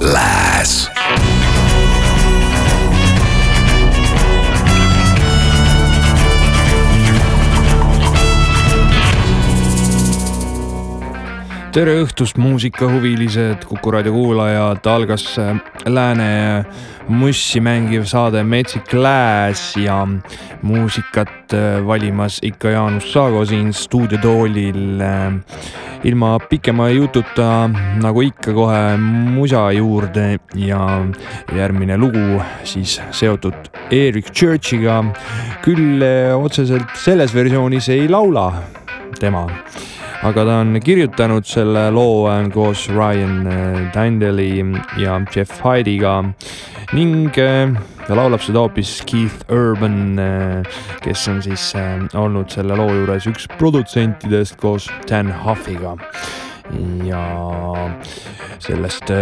last. Tere õhtust, muusikahuvilised, Kuku raadio kuulajad, algas äh, Lääne mussi mängiv saade Metsik Lääs ja muusikat äh, valimas ikka Jaanus Saago siin stuudiotoolil. Äh, ilma pikema jututa, nagu ikka, kohe musa juurde ja järgmine lugu siis seotud Eric Churchiga. küll otseselt selles versioonis ei laula tema aga ta on kirjutanud selle loo äh, koos Ryan äh, Dandeli ja Jeff Hyde'iga. Ning äh, ta laulab seda hoopis Keith Urban, kes on siis olnud selle loo juures üks produtsentidest koos Dan Huffiga ja sellest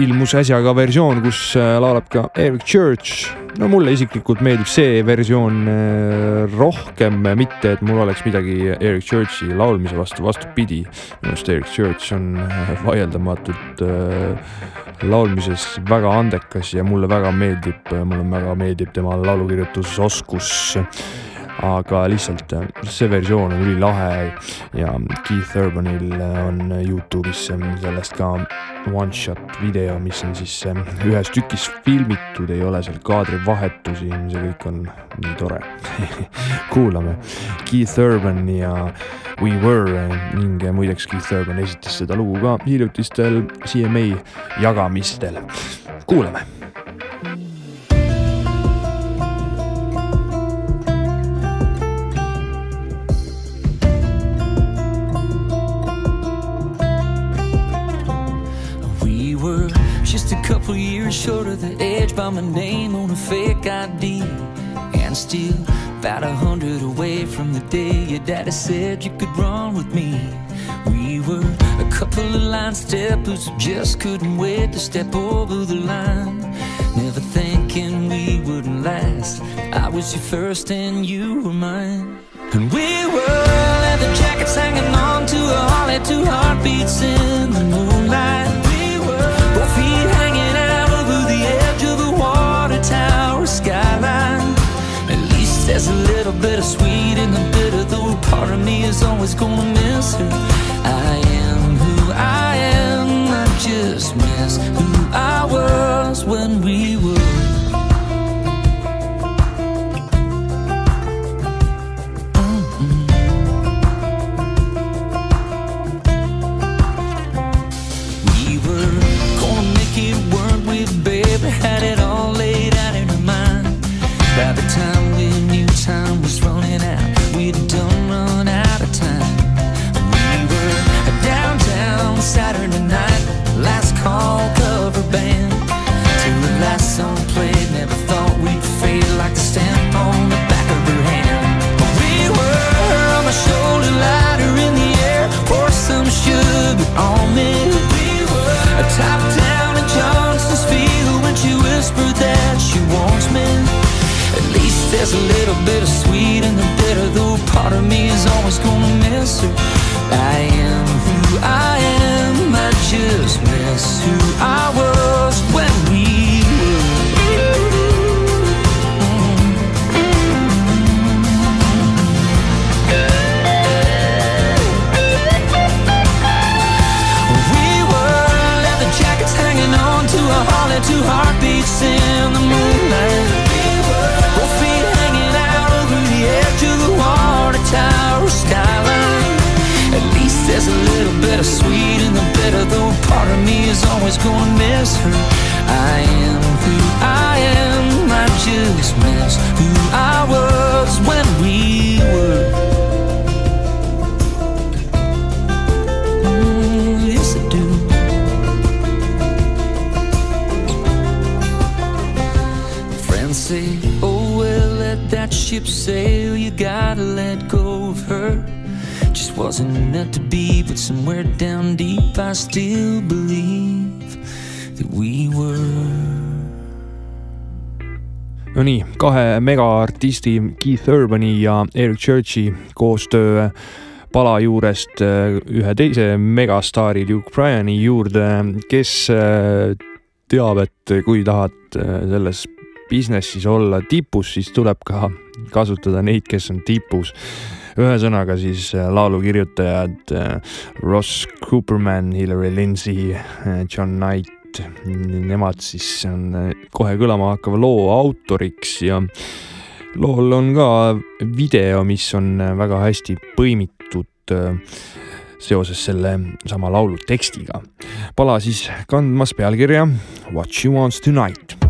ilmus äsja ka versioon, kus laulab ka Eric Church no mulle isiklikult meeldib see versioon äh, rohkem, mitte et mul oleks midagi Eric Churchi laulmise vastu, vastupidi. minu arust Eric Church on äh, vaieldamatult äh, laulmises väga andekas ja mulle väga meeldib, mulle väga meeldib tema laulukirjutusoskus aga lihtsalt äh, see versioon on ülilahe ja Keith Urbanil on Youtube'is sellest ka one shot video, mis on siis äh, ühes tükis filmitud, ei ole seal kaadrivahetusi, see kõik on nii tore. Kuulame. Keith Urban ja We Were ning muideks Keith Urban esitas seda lugu ka hiljutistel CMA jagamistel. kuulame couple years short of the edge by my name on a fake ID. And still about a hundred away from the day your daddy said you could run with me. We were a couple of line steppers who just couldn't wait to step over the line. Never thinking we wouldn't last. I was your first and you were mine. And we were leather jackets hanging on to a holly, two heartbeats in the moonlight. In the bitter, though part of me is always gonna miss her. I am who I am, I just miss who I was when we were. Gonna miss her. I am who I am, I just miss who I was when we were. Mm, yes, I do. say, oh well, let that ship sail. You gotta let go of her. Just wasn't meant to be, but somewhere down deep, I still believe that we were. Nonii, kahe megaartisti Keith Urbani ja Eric Churchi koostöö pala juurest äh, ühe teise megastaari Luke Bryani juurde, kes äh, teab, et kui tahad äh, selles business'is olla tipus, siis tuleb ka kasutada neid, kes on tipus. Ühesõnaga siis laulukirjutajad Ross Cooperman, Hillary Lindsey, John Knight, nemad siis on kohe kõlama hakkava loo autoriks ja lool on ka video, mis on väga hästi põimitud äh, seoses selle sama laulu tekstiga. pala siis kandmas pealkirja What she wants tonight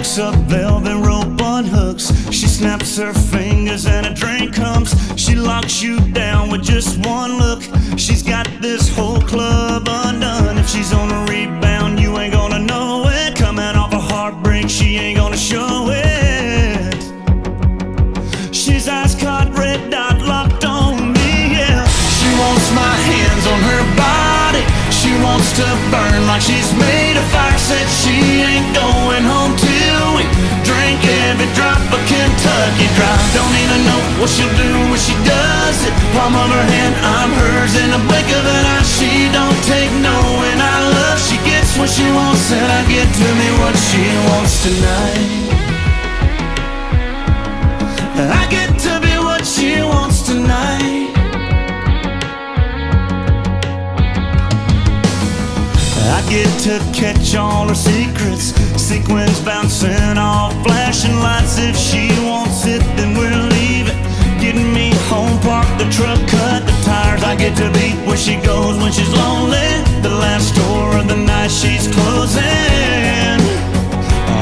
walks up velvet rope on hooks. She snaps her fingers and a drink comes. She locks you down with just one look. She's got this whole club undone. If she's on a rebound, you ain't gonna know it. Coming off a heartbreak, she ain't gonna show it. She's ice caught red dot locked on me, yeah. She wants my hands on her body. She wants to burn like she's made of fire. Said she ain't going home every drop of Kentucky Dry. Don't even know what she'll do when she does it. Palm of her hand, I'm hers in a blink of an eye. She don't take no, and I love. She gets what she wants, and I get to me what she wants tonight. I get to be what she wants tonight. I get to catch all her secrets. Sequins bouncing off flashing lights. If she wants it, then we're leaving. Getting me home, park the truck, cut the tires. I get to be where she goes when she's lonely. The last store of the night she's closing.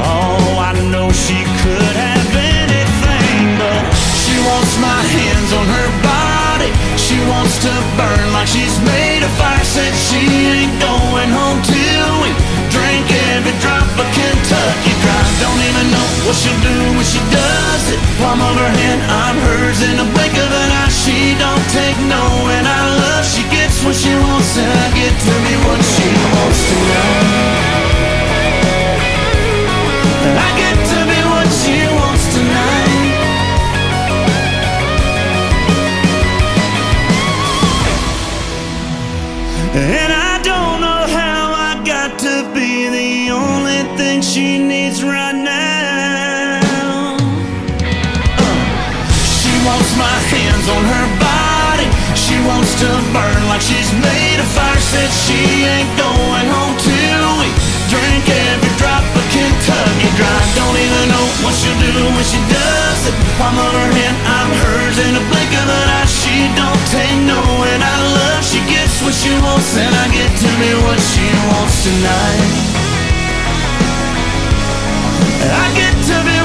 Oh, I know she could have anything, but she wants my hands on her body. She wants to burn like she's made of fire. Said she ain't going home till we drink every drop of Kentucky Dry. Don't even know what she'll do when she does it. Palm of her hand, I'm hers in a blink of an eye. She don't take no, and I love. She gets what she wants, and I get to me what she wants tonight. I get to be what she wants tonight. And she needs right now. Uh, she wants my hands on her body. She wants to burn like she's made of fire. Said she ain't going home till we drink every drop of Kentucky Dry. Don't even know what she'll do when she does it. I'm on her hand, I'm hers in a blink of an eye. She don't take no, and I love. She gets what she wants, and I get to be what she wants tonight. I get to be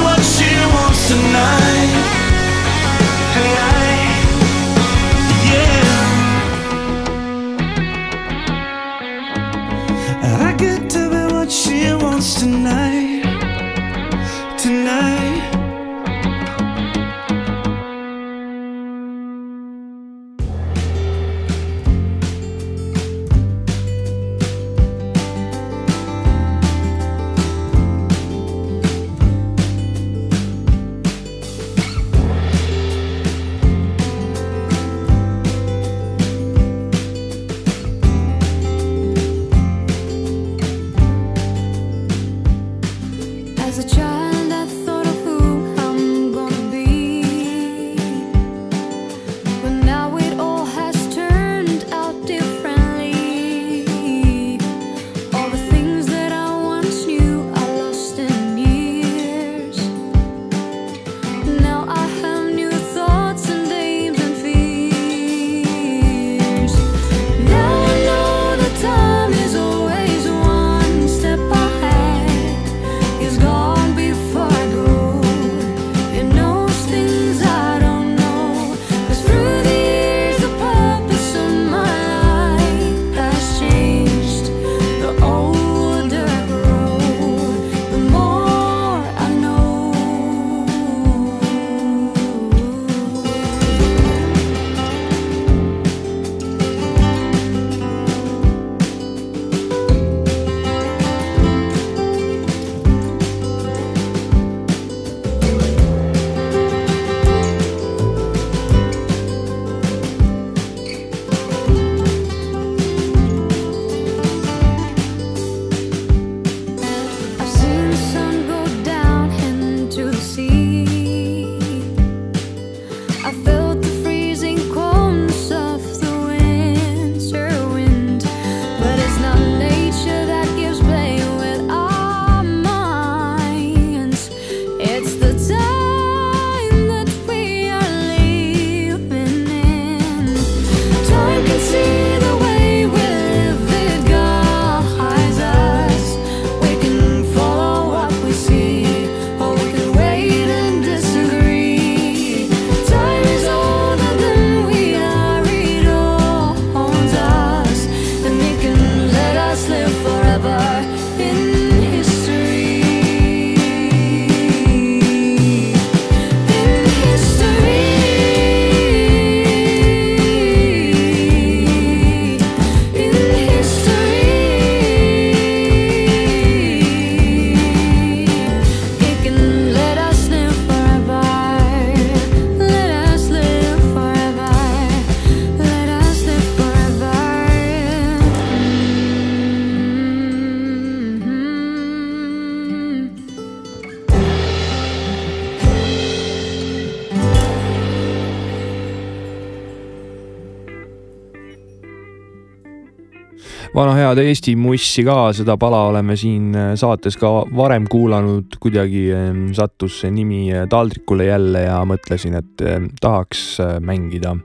head Eesti mussi ka, seda pala oleme siin äh, saates ka varem kuulanud, kuidagi ähm, sattus see nimi äh, taldrikule jälle ja mõtlesin, et ähm, tahaks äh, mängida.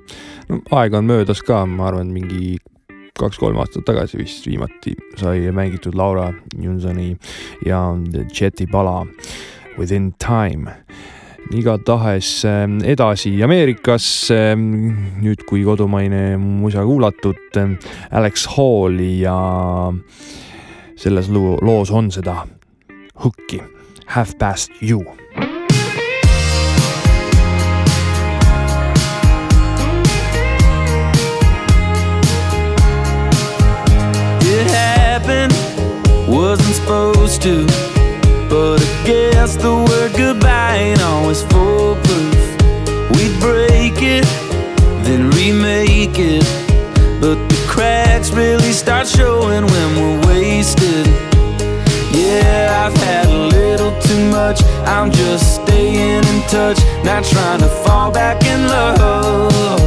no aega on möödas ka, ma arvan, mingi kaks-kolm aastat tagasi vist viimati sai mängitud Laura Johnsoni ja Jeti pala Within Time igatahes ähm, edasi Ameerikasse, nüüd kui kodumaine musa kuulatud, ähm, Alex Halli ja selles loos on seda hooki Half past you wasn't supposed to. But I guess the word goodbye ain't always foolproof. We'd break it, then remake it. But the cracks really start showing when we're wasted. Yeah, I've had a little too much. I'm just staying in touch, not trying to fall back in love.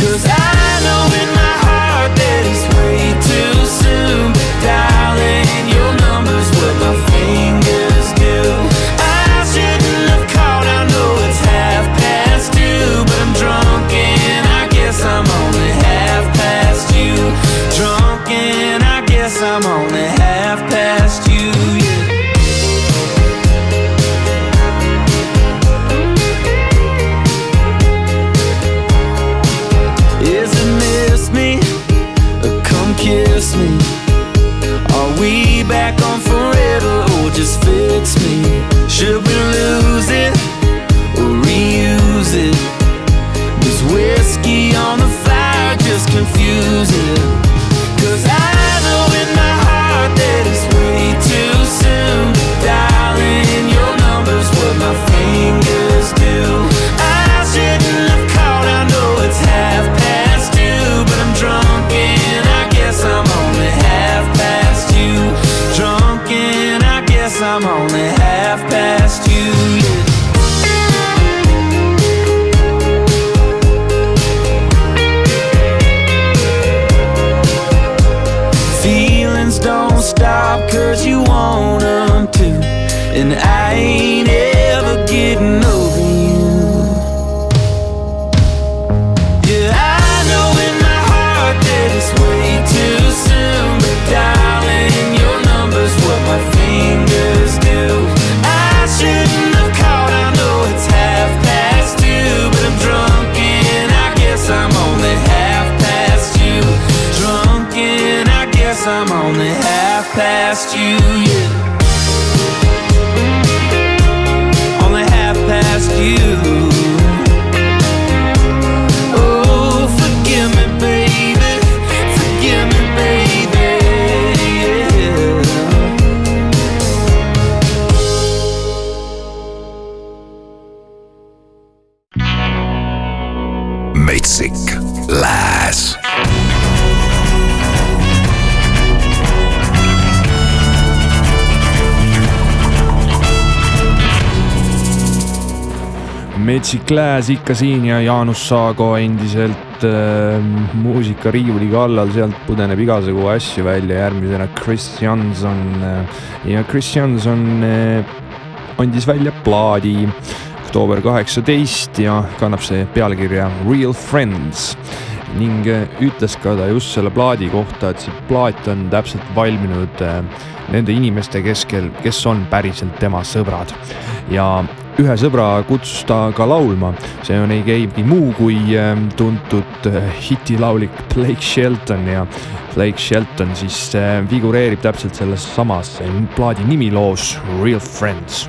Cause I know in my heart that it's way too soon. Darling, your number's what my metsik Lääs. Metsik Lääs ikka siin ja Jaanus Saago endiselt äh, muusikariiuli kallal, sealt pudeneb igasugu asju välja, järgmisena Chris Janson äh, ja Chris Janson äh, andis välja plaadi oktoober kaheksateist ja kannab see pealkirja Real Friends. Ning äh, ütles ka ta just selle plaadi kohta, et see plaat on täpselt valminud äh, nende inimeste keskel, kes on päriselt tema sõbrad. Ja ühe sõbra kutsus ta ka laulma, see on ei keegi muu kui äh, tuntud hitilaulik Blake Shelton ja Blake Shelton siis figureerib täpselt selles samas plaadi nimiloos Real Friends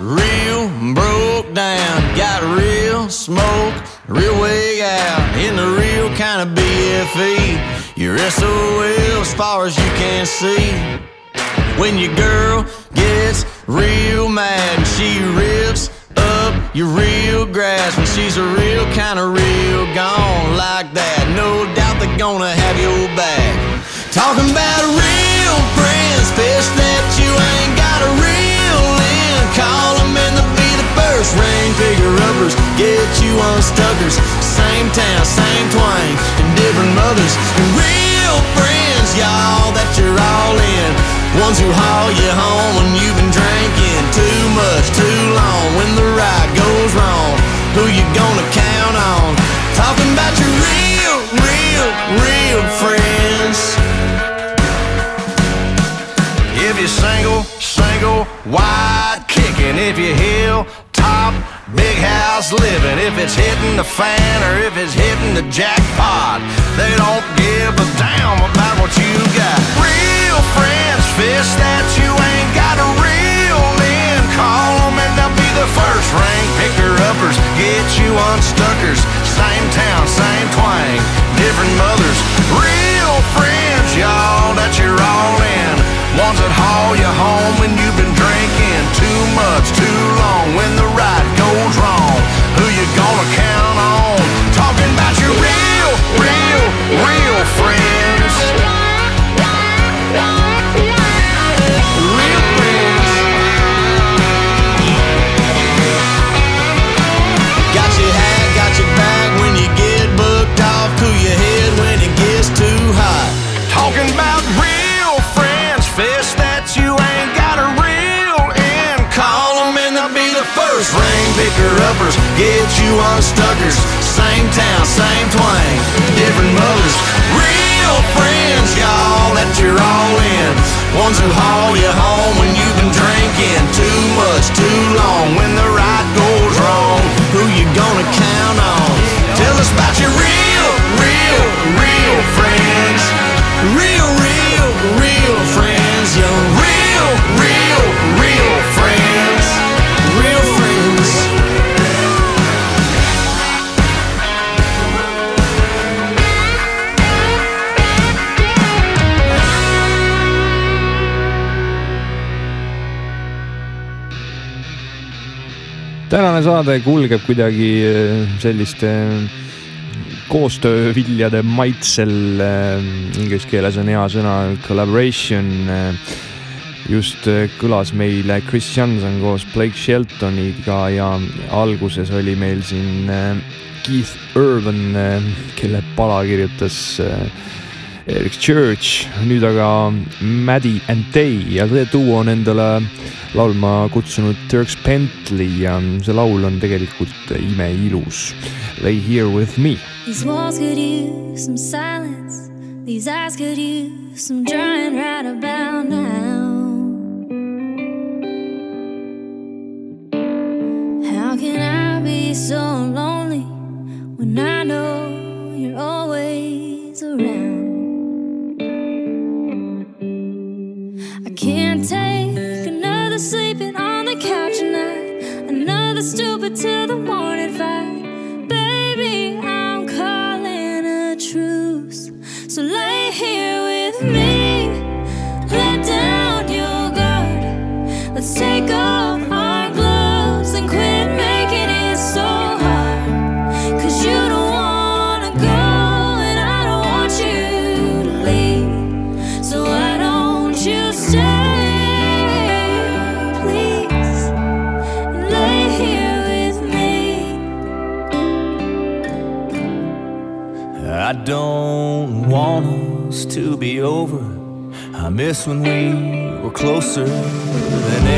real broke down, got real smoke, real way out in the real kind of BFE. You're SOL as far as you can see. When your girl gets real mad and she rips up your real grass when she's a real kind of real gone like that. No doubt they're gonna have your back. Talking about real fish that you ain't got a reel in. Call them they'll be the first ring picker uppers. Get you on unstuckers. Same town, same twang, and different mothers. And real friends, y'all, that you're all in. Ones who haul you home when you've been drinking too much, too long. When the ride goes wrong, who you gonna count on? Talking about your real, real, real friends. If you're single, single, wide kicking. If you're hill, top, big house living. If it's hitting the fan or if it's hitting the jackpot, they don't give a damn about what you got. Real friends, fish that you ain't got a reel in. Call them and they'll be the first ring picker uppers. Get you unstuckers. Same town, same twang, different mothers. Real friends, y'all, Get you unstuckers. Same town, same twang, different mothers. Real friends, y'all, that you're all in. Ones who haul you home when you've been drinking too much, too long. When the ride goes wrong, who you gonna count on? Tell us about your real, real tänane saade kulgeb kuidagi äh, selliste koostööviljade maitsel. äh, Inglise keeles on hea sõna collaboration. äh, just äh, kõlas meile Chris Johnson koos Blake Sheltoniga ja alguses oli meil siin äh, Keith Urban, kelle pala kirjutas äh, Eric Church, nüüd aga Maddie and Day ja see duo on endale laulma kutsunud Turks Bentley ja see laul on tegelikult imeilus. Lay here with me. These walls could use some silence. These eyes could use some drying right about now. How can I be so lonely take another sleeping on the couch tonight, another stupid till the morning fight. Baby, I'm calling a truce. So lay I miss when we were closer than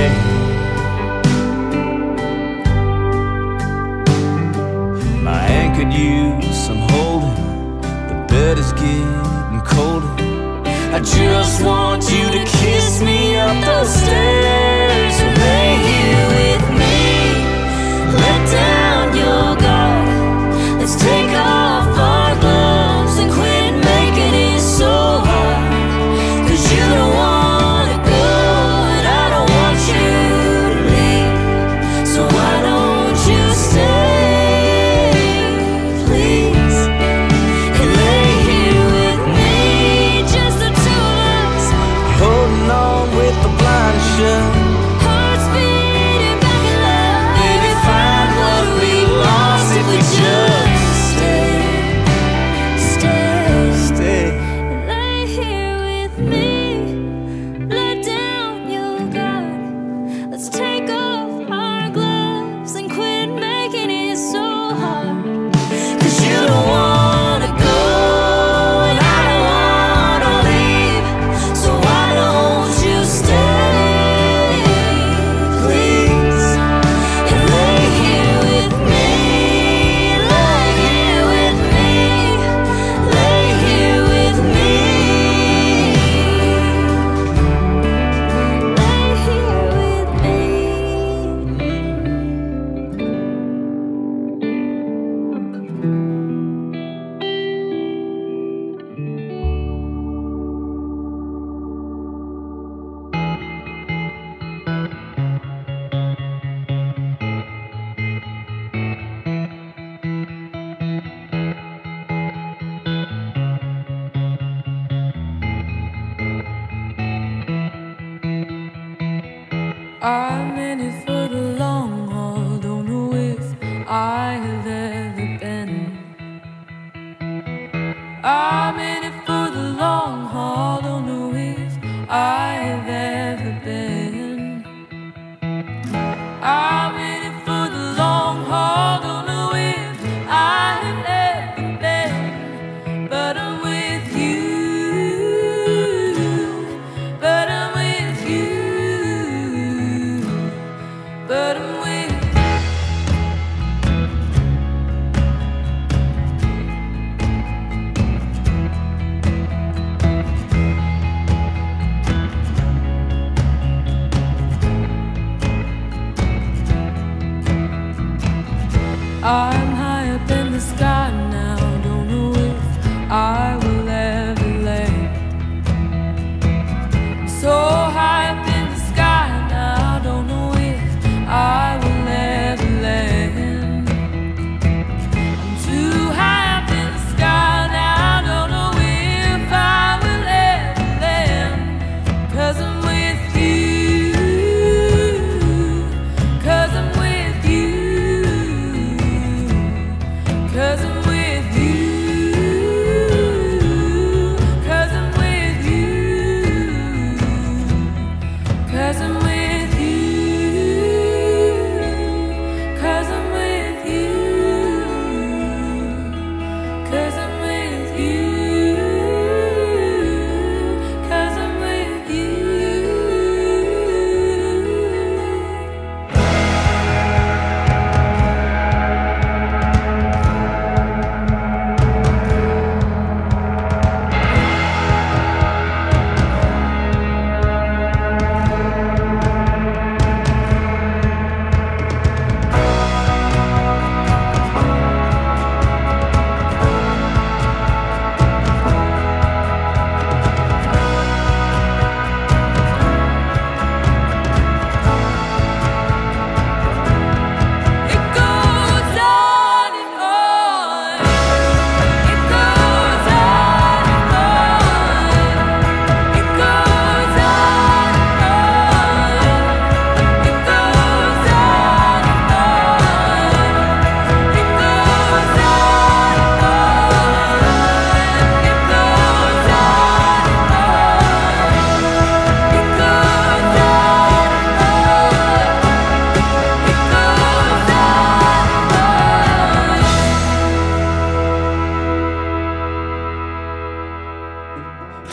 Ah.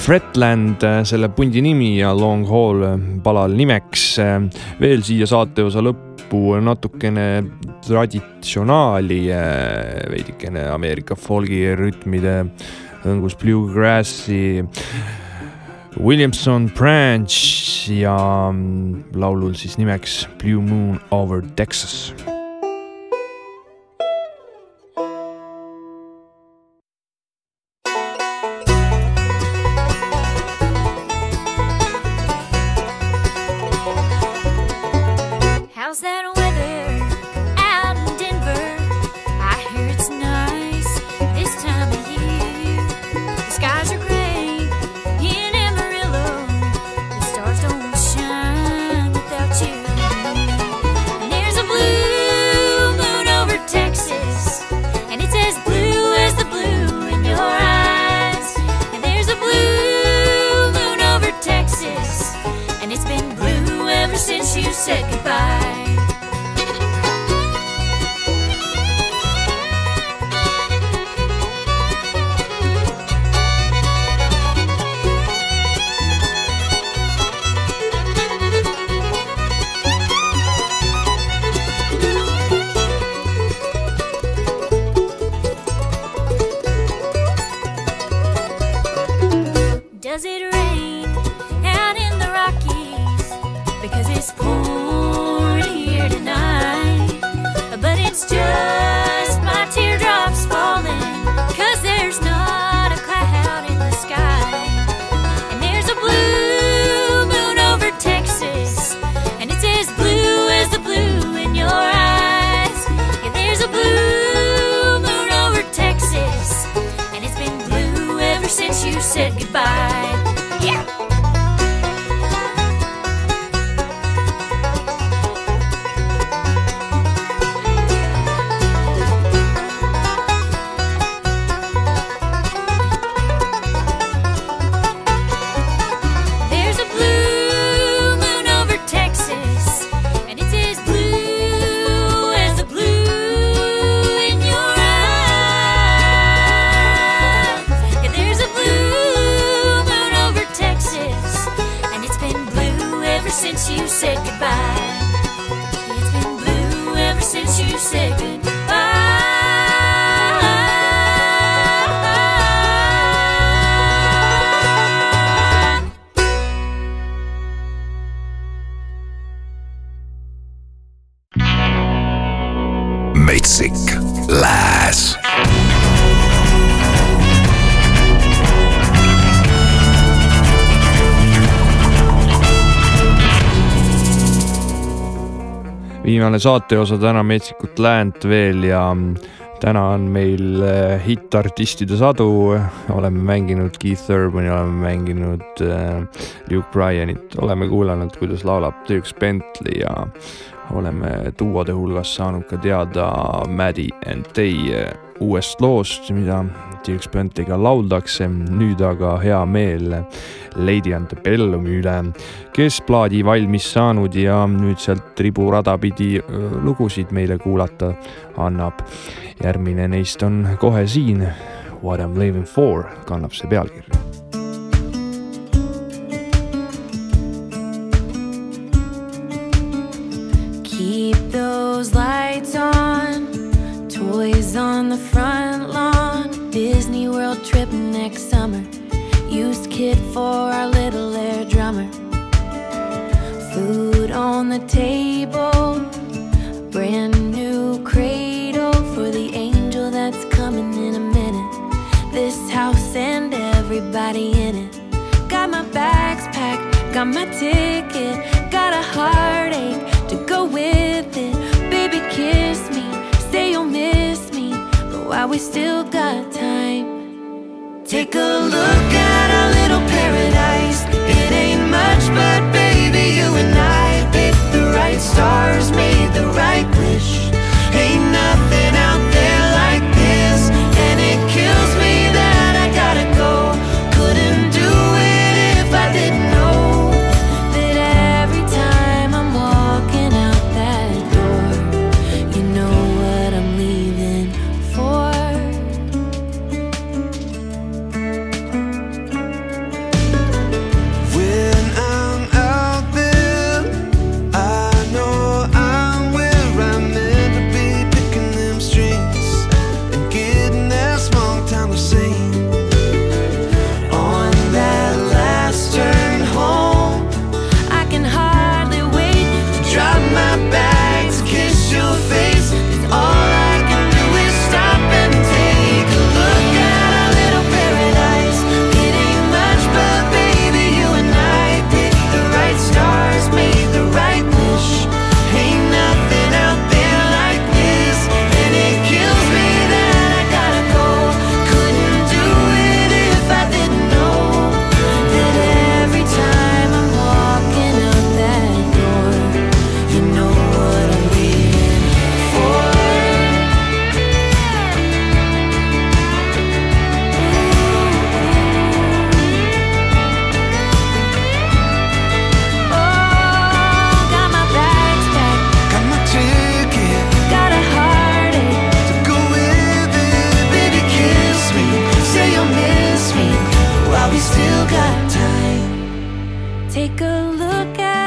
Fretland, äh, selle pundi nimi ja Long Haul äh, palal nimeks. Äh, veel siia saateosa lõppu natukene traditsionaali, veidikene Ameerika folgi rütmide õngus bluegrassi. Williamson Branch ja mm, laulul siis nimeks Blue Moon over Texas since you said goodbye. Viimane saateosa täna Metsikut Läänt veel ja täna on meil äh, hittartistide sadu, oleme mänginud Keith Urbani, oleme mänginud äh, Luke Bryanit, oleme kuulanud, kuidas laulab Dirks Bentley ja oleme duode hulgas saanud ka teada Maddie and Day äh, uuest loost, mida Dirks Bentley'ga lauldakse. nüüd aga hea meel Lady Antebellumi üle, kes plaadi valmis saanud ja nüüd sealt riburada pidi lugusid meile kuulata annab järgmine neist on kohe siin. What I m living for kannab see pealkirja. On the front lawn, Disney World trip next summer. Used kid for our little air drummer. Food on the table, brand new cradle for the angel that's coming in a minute. This house and everybody in it. Got my bags packed, got my ticket, got a heartache to go with it. Baby, kiss me, while we still got time, take a look at our little paradise. It ain't much, but baby, you and I picked the right stars, made the right wish. Ain't nothing got time. Take a look at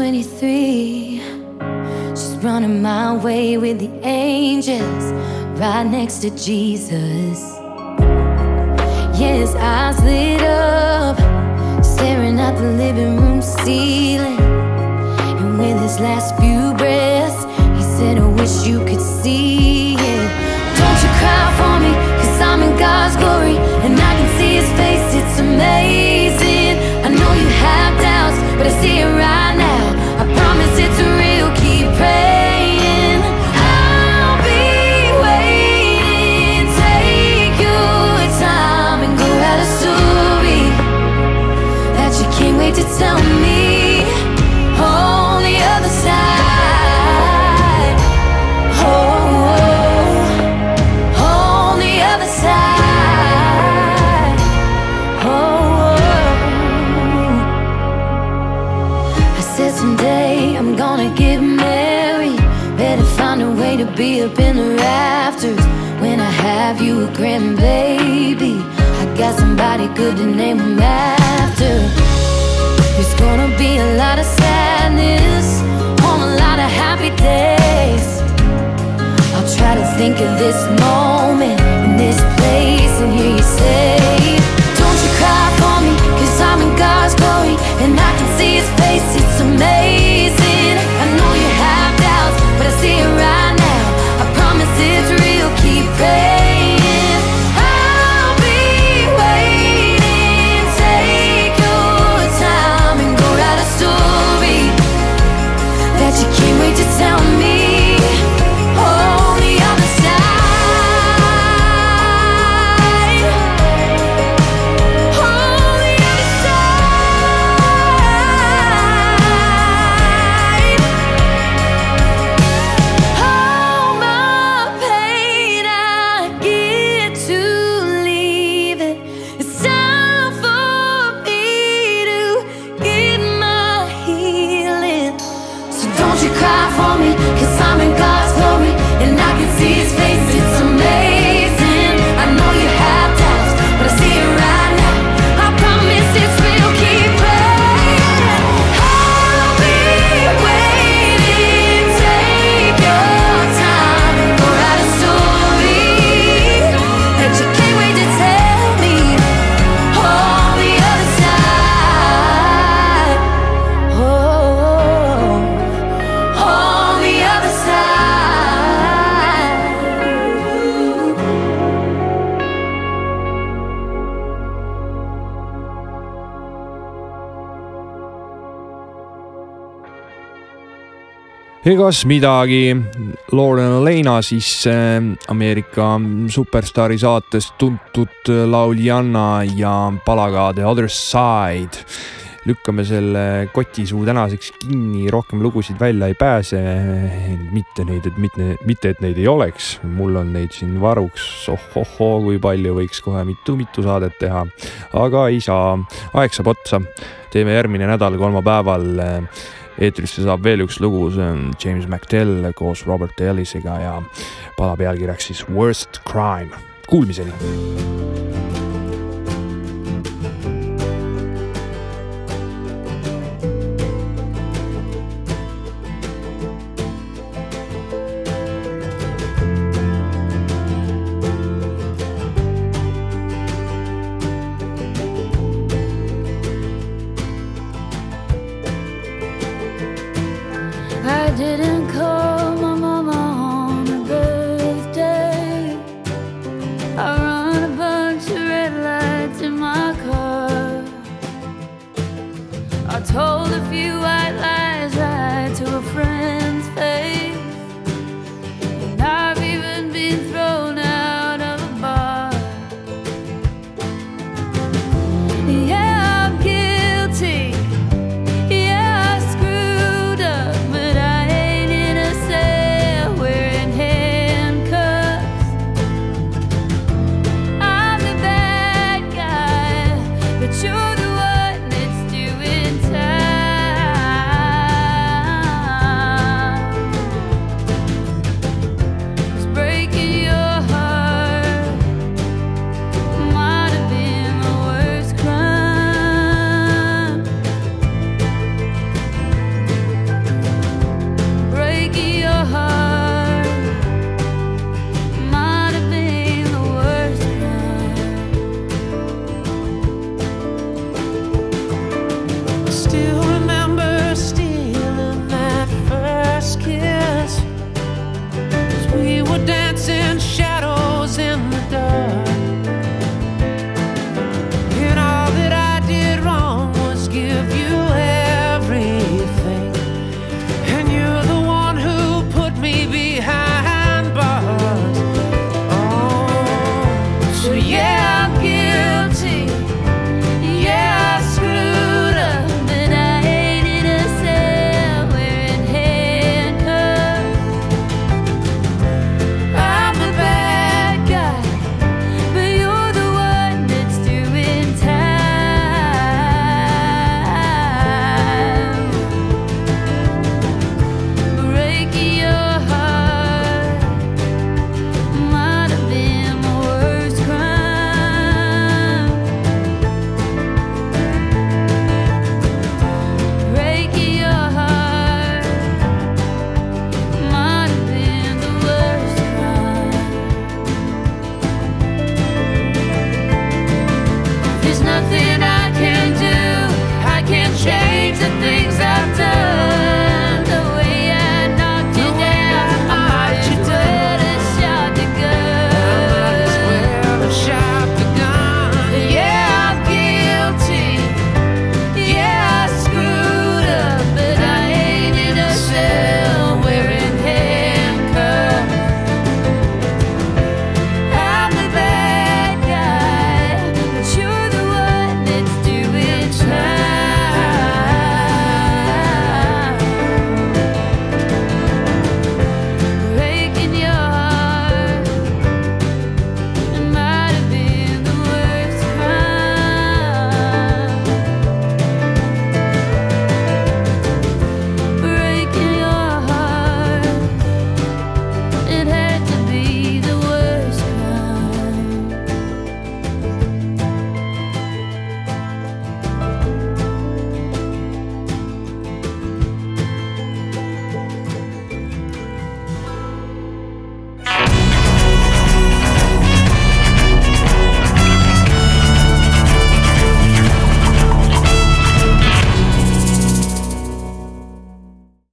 23. She's running my way with the angels, right next to Jesus. Yeah, his eyes lit up, staring at the living room ceiling. And with his last few breaths, he said, I wish you could see it. Don't you cry for me, cause I'm in God's glory. And I can see his face, it's amazing. I know you have doubts, but I see it right to tell me on the other side. Oh, on the other side. Oh, I said someday I'm gonna get married. Better find a way to be up in the rafters when I have you a grandbaby. I got somebody good to name him after. Gonna be a lot of sadness on a lot of happy days. I'll try to think of this moment egas midagi, Lauren Leina siis Ameerika superstaari saates tuntud lauljanna ja palaga The Other Side. lükkame selle kotisuu tänaseks kinni, rohkem lugusid välja ei pääse. mitte neid, et mitte, mitte et neid ei oleks, mul on neid siin varuks, oh-oh-oo, kui palju võiks kohe mitu-mitu saadet teha, aga ei saa, aeg saab otsa. teeme järgmine nädal kolmapäeval eetrisse saab veel üks lugu, see on James McTell koos Robert Ellisega ja pala pealkirjaks siis Worst Crime. Kuulmiseni. Didn't